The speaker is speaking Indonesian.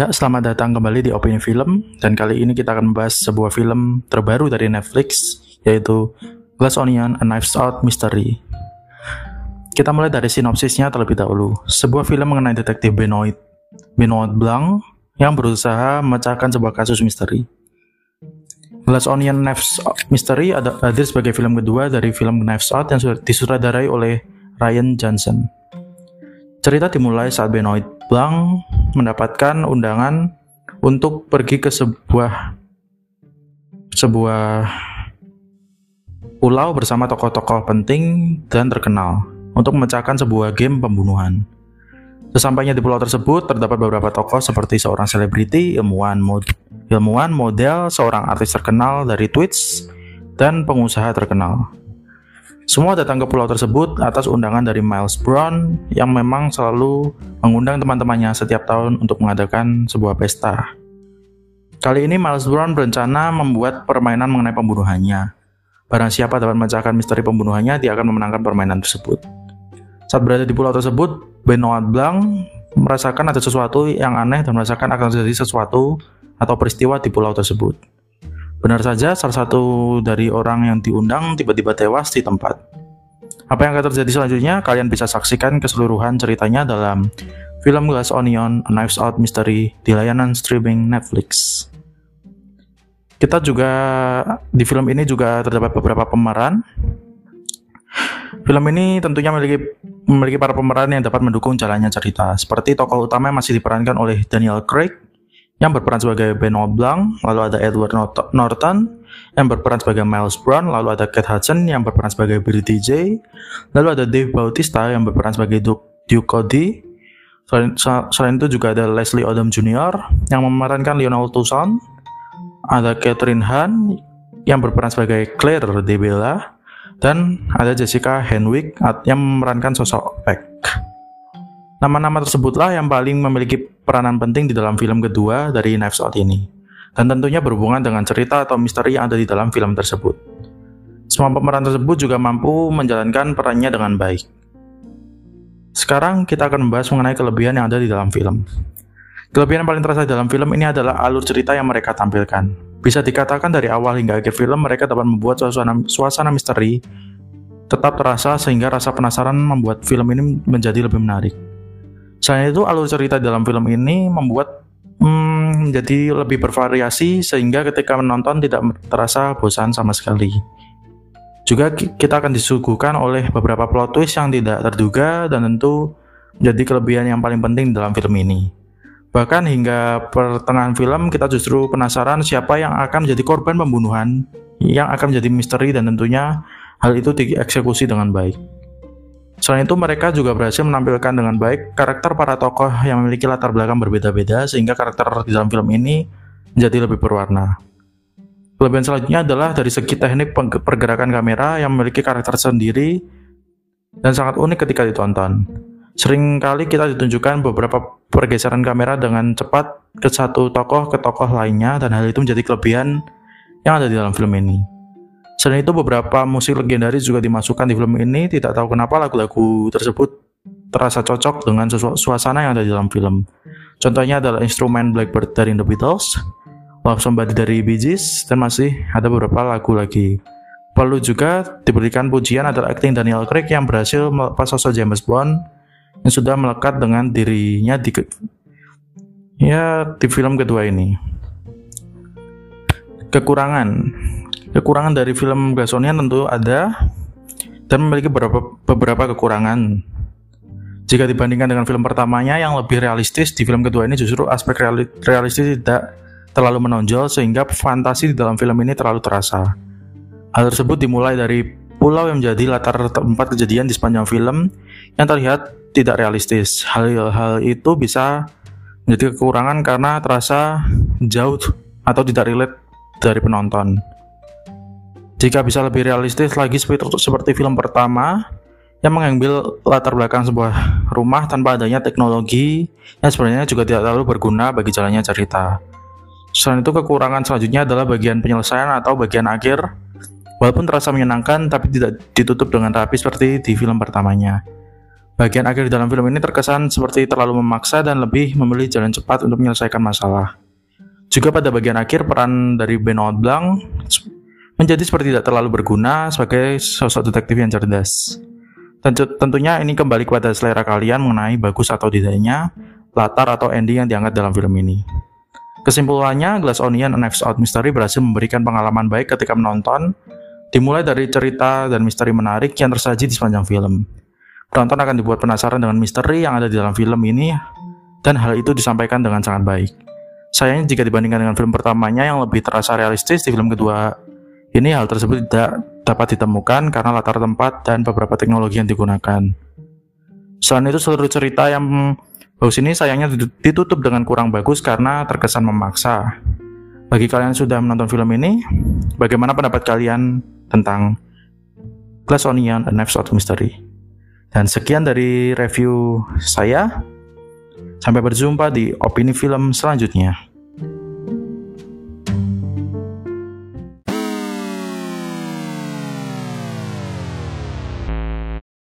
Ya, selamat datang kembali di Opini Film dan kali ini kita akan membahas sebuah film terbaru dari Netflix yaitu Glass Onion: A Knives Out Mystery. Kita mulai dari sinopsisnya terlebih dahulu. Sebuah film mengenai detektif Benoit Benoit Blanc yang berusaha memecahkan sebuah kasus misteri. Glass Onion Knives Out Mystery hadir sebagai film kedua dari film Knives Out yang disutradarai oleh Ryan Johnson. Cerita dimulai saat Benoit Blanc mendapatkan undangan untuk pergi ke sebuah sebuah pulau bersama tokoh-tokoh penting dan terkenal untuk memecahkan sebuah game pembunuhan. Sesampainya di pulau tersebut, terdapat beberapa tokoh seperti seorang selebriti, ilmuwan, mod ilmuwan, model, seorang artis terkenal dari Twitch, dan pengusaha terkenal. Semua datang ke pulau tersebut atas undangan dari Miles Brown yang memang selalu mengundang teman-temannya setiap tahun untuk mengadakan sebuah pesta. Kali ini Miles Brown berencana membuat permainan mengenai pembunuhannya. Barang siapa dapat memecahkan misteri pembunuhannya, dia akan memenangkan permainan tersebut. Saat berada di pulau tersebut, Benoit Blanc merasakan ada sesuatu yang aneh dan merasakan akan terjadi sesuatu atau peristiwa di pulau tersebut. Benar saja, salah satu dari orang yang diundang tiba-tiba tewas di tempat. Apa yang akan terjadi selanjutnya, kalian bisa saksikan keseluruhan ceritanya dalam film Glass Onion, A Knives Out Mystery di layanan streaming Netflix. Kita juga, di film ini juga terdapat beberapa pemeran. Film ini tentunya memiliki, memiliki para pemeran yang dapat mendukung jalannya cerita. Seperti tokoh utama yang masih diperankan oleh Daniel Craig, yang berperan sebagai Benoit Blanc, lalu ada Edward Norton yang berperan sebagai Miles Brown, lalu ada Kate Hudson yang berperan sebagai Billy DJ, lalu ada Dave Bautista yang berperan sebagai Duke, Duke Cody. Selain, selain itu juga ada Leslie Odom Jr. yang memerankan Lionel Tucson, ada Catherine Hahn yang berperan sebagai Claire de Bella, dan ada Jessica Henwick yang memerankan sosok Peck. Nama-nama tersebutlah yang paling memiliki peranan penting di dalam film kedua dari Knives Out ini, dan tentunya berhubungan dengan cerita atau misteri yang ada di dalam film tersebut. Semua pemeran tersebut juga mampu menjalankan perannya dengan baik. Sekarang kita akan membahas mengenai kelebihan yang ada di dalam film. Kelebihan yang paling terasa dalam film ini adalah alur cerita yang mereka tampilkan. Bisa dikatakan dari awal hingga akhir film mereka dapat membuat suasana, suasana misteri tetap terasa sehingga rasa penasaran membuat film ini menjadi lebih menarik. Selain itu, alur cerita dalam film ini membuat hmm, jadi lebih bervariasi sehingga ketika menonton tidak terasa bosan sama sekali. Juga kita akan disuguhkan oleh beberapa plot twist yang tidak terduga dan tentu menjadi kelebihan yang paling penting dalam film ini. Bahkan hingga pertengahan film kita justru penasaran siapa yang akan menjadi korban pembunuhan yang akan menjadi misteri dan tentunya hal itu dieksekusi dengan baik. Selain itu, mereka juga berhasil menampilkan dengan baik karakter para tokoh yang memiliki latar belakang berbeda-beda sehingga karakter di dalam film ini menjadi lebih berwarna. Kelebihan selanjutnya adalah dari segi teknik pergerakan kamera yang memiliki karakter sendiri dan sangat unik ketika ditonton. Seringkali kita ditunjukkan beberapa pergeseran kamera dengan cepat ke satu tokoh ke tokoh lainnya dan hal itu menjadi kelebihan yang ada di dalam film ini. Selain itu beberapa musik legendaris juga dimasukkan di film ini. Tidak tahu kenapa lagu-lagu tersebut terasa cocok dengan suasana yang ada di dalam film. Contohnya adalah instrumen Blackbird dari The Beatles, Love Somebody dari Bee Gees, dan masih ada beberapa lagu lagi. Perlu juga diberikan pujian adalah acting Daniel Craig yang berhasil melepas sosok James Bond yang sudah melekat dengan dirinya di ya di film kedua ini. Kekurangan Kekurangan dari film Gasonian tentu ada dan memiliki beberapa, beberapa kekurangan. Jika dibandingkan dengan film pertamanya yang lebih realistis, di film kedua ini justru aspek realistis tidak terlalu menonjol sehingga fantasi di dalam film ini terlalu terasa. Hal tersebut dimulai dari pulau yang menjadi latar tempat kejadian di sepanjang film yang terlihat tidak realistis. Hal-hal itu bisa menjadi kekurangan karena terasa jauh atau tidak relate dari penonton. Jika bisa lebih realistis lagi seperti, seperti film pertama yang mengambil latar belakang sebuah rumah tanpa adanya teknologi yang sebenarnya juga tidak terlalu berguna bagi jalannya cerita. Selain itu kekurangan selanjutnya adalah bagian penyelesaian atau bagian akhir walaupun terasa menyenangkan tapi tidak ditutup dengan rapi seperti di film pertamanya. Bagian akhir dalam film ini terkesan seperti terlalu memaksa dan lebih memilih jalan cepat untuk menyelesaikan masalah. Juga pada bagian akhir peran dari Benoit Blanc menjadi seperti tidak terlalu berguna sebagai sosok detektif yang cerdas. Tentunya ini kembali kepada selera kalian mengenai bagus atau tidaknya latar atau ending yang diangkat dalam film ini. Kesimpulannya, Glass Onion and Knives Out Mystery berhasil memberikan pengalaman baik ketika menonton, dimulai dari cerita dan misteri menarik yang tersaji di sepanjang film. Penonton akan dibuat penasaran dengan misteri yang ada di dalam film ini, dan hal itu disampaikan dengan sangat baik. Sayangnya jika dibandingkan dengan film pertamanya yang lebih terasa realistis di film kedua, ini hal tersebut tidak dapat ditemukan karena latar tempat dan beberapa teknologi yang digunakan. Selain itu seluruh cerita yang bagus ini sayangnya ditutup dengan kurang bagus karena terkesan memaksa. Bagi kalian yang sudah menonton film ini, bagaimana pendapat kalian tentang Glass Onion and Knives Out Mystery? Dan sekian dari review saya. Sampai berjumpa di opini film selanjutnya.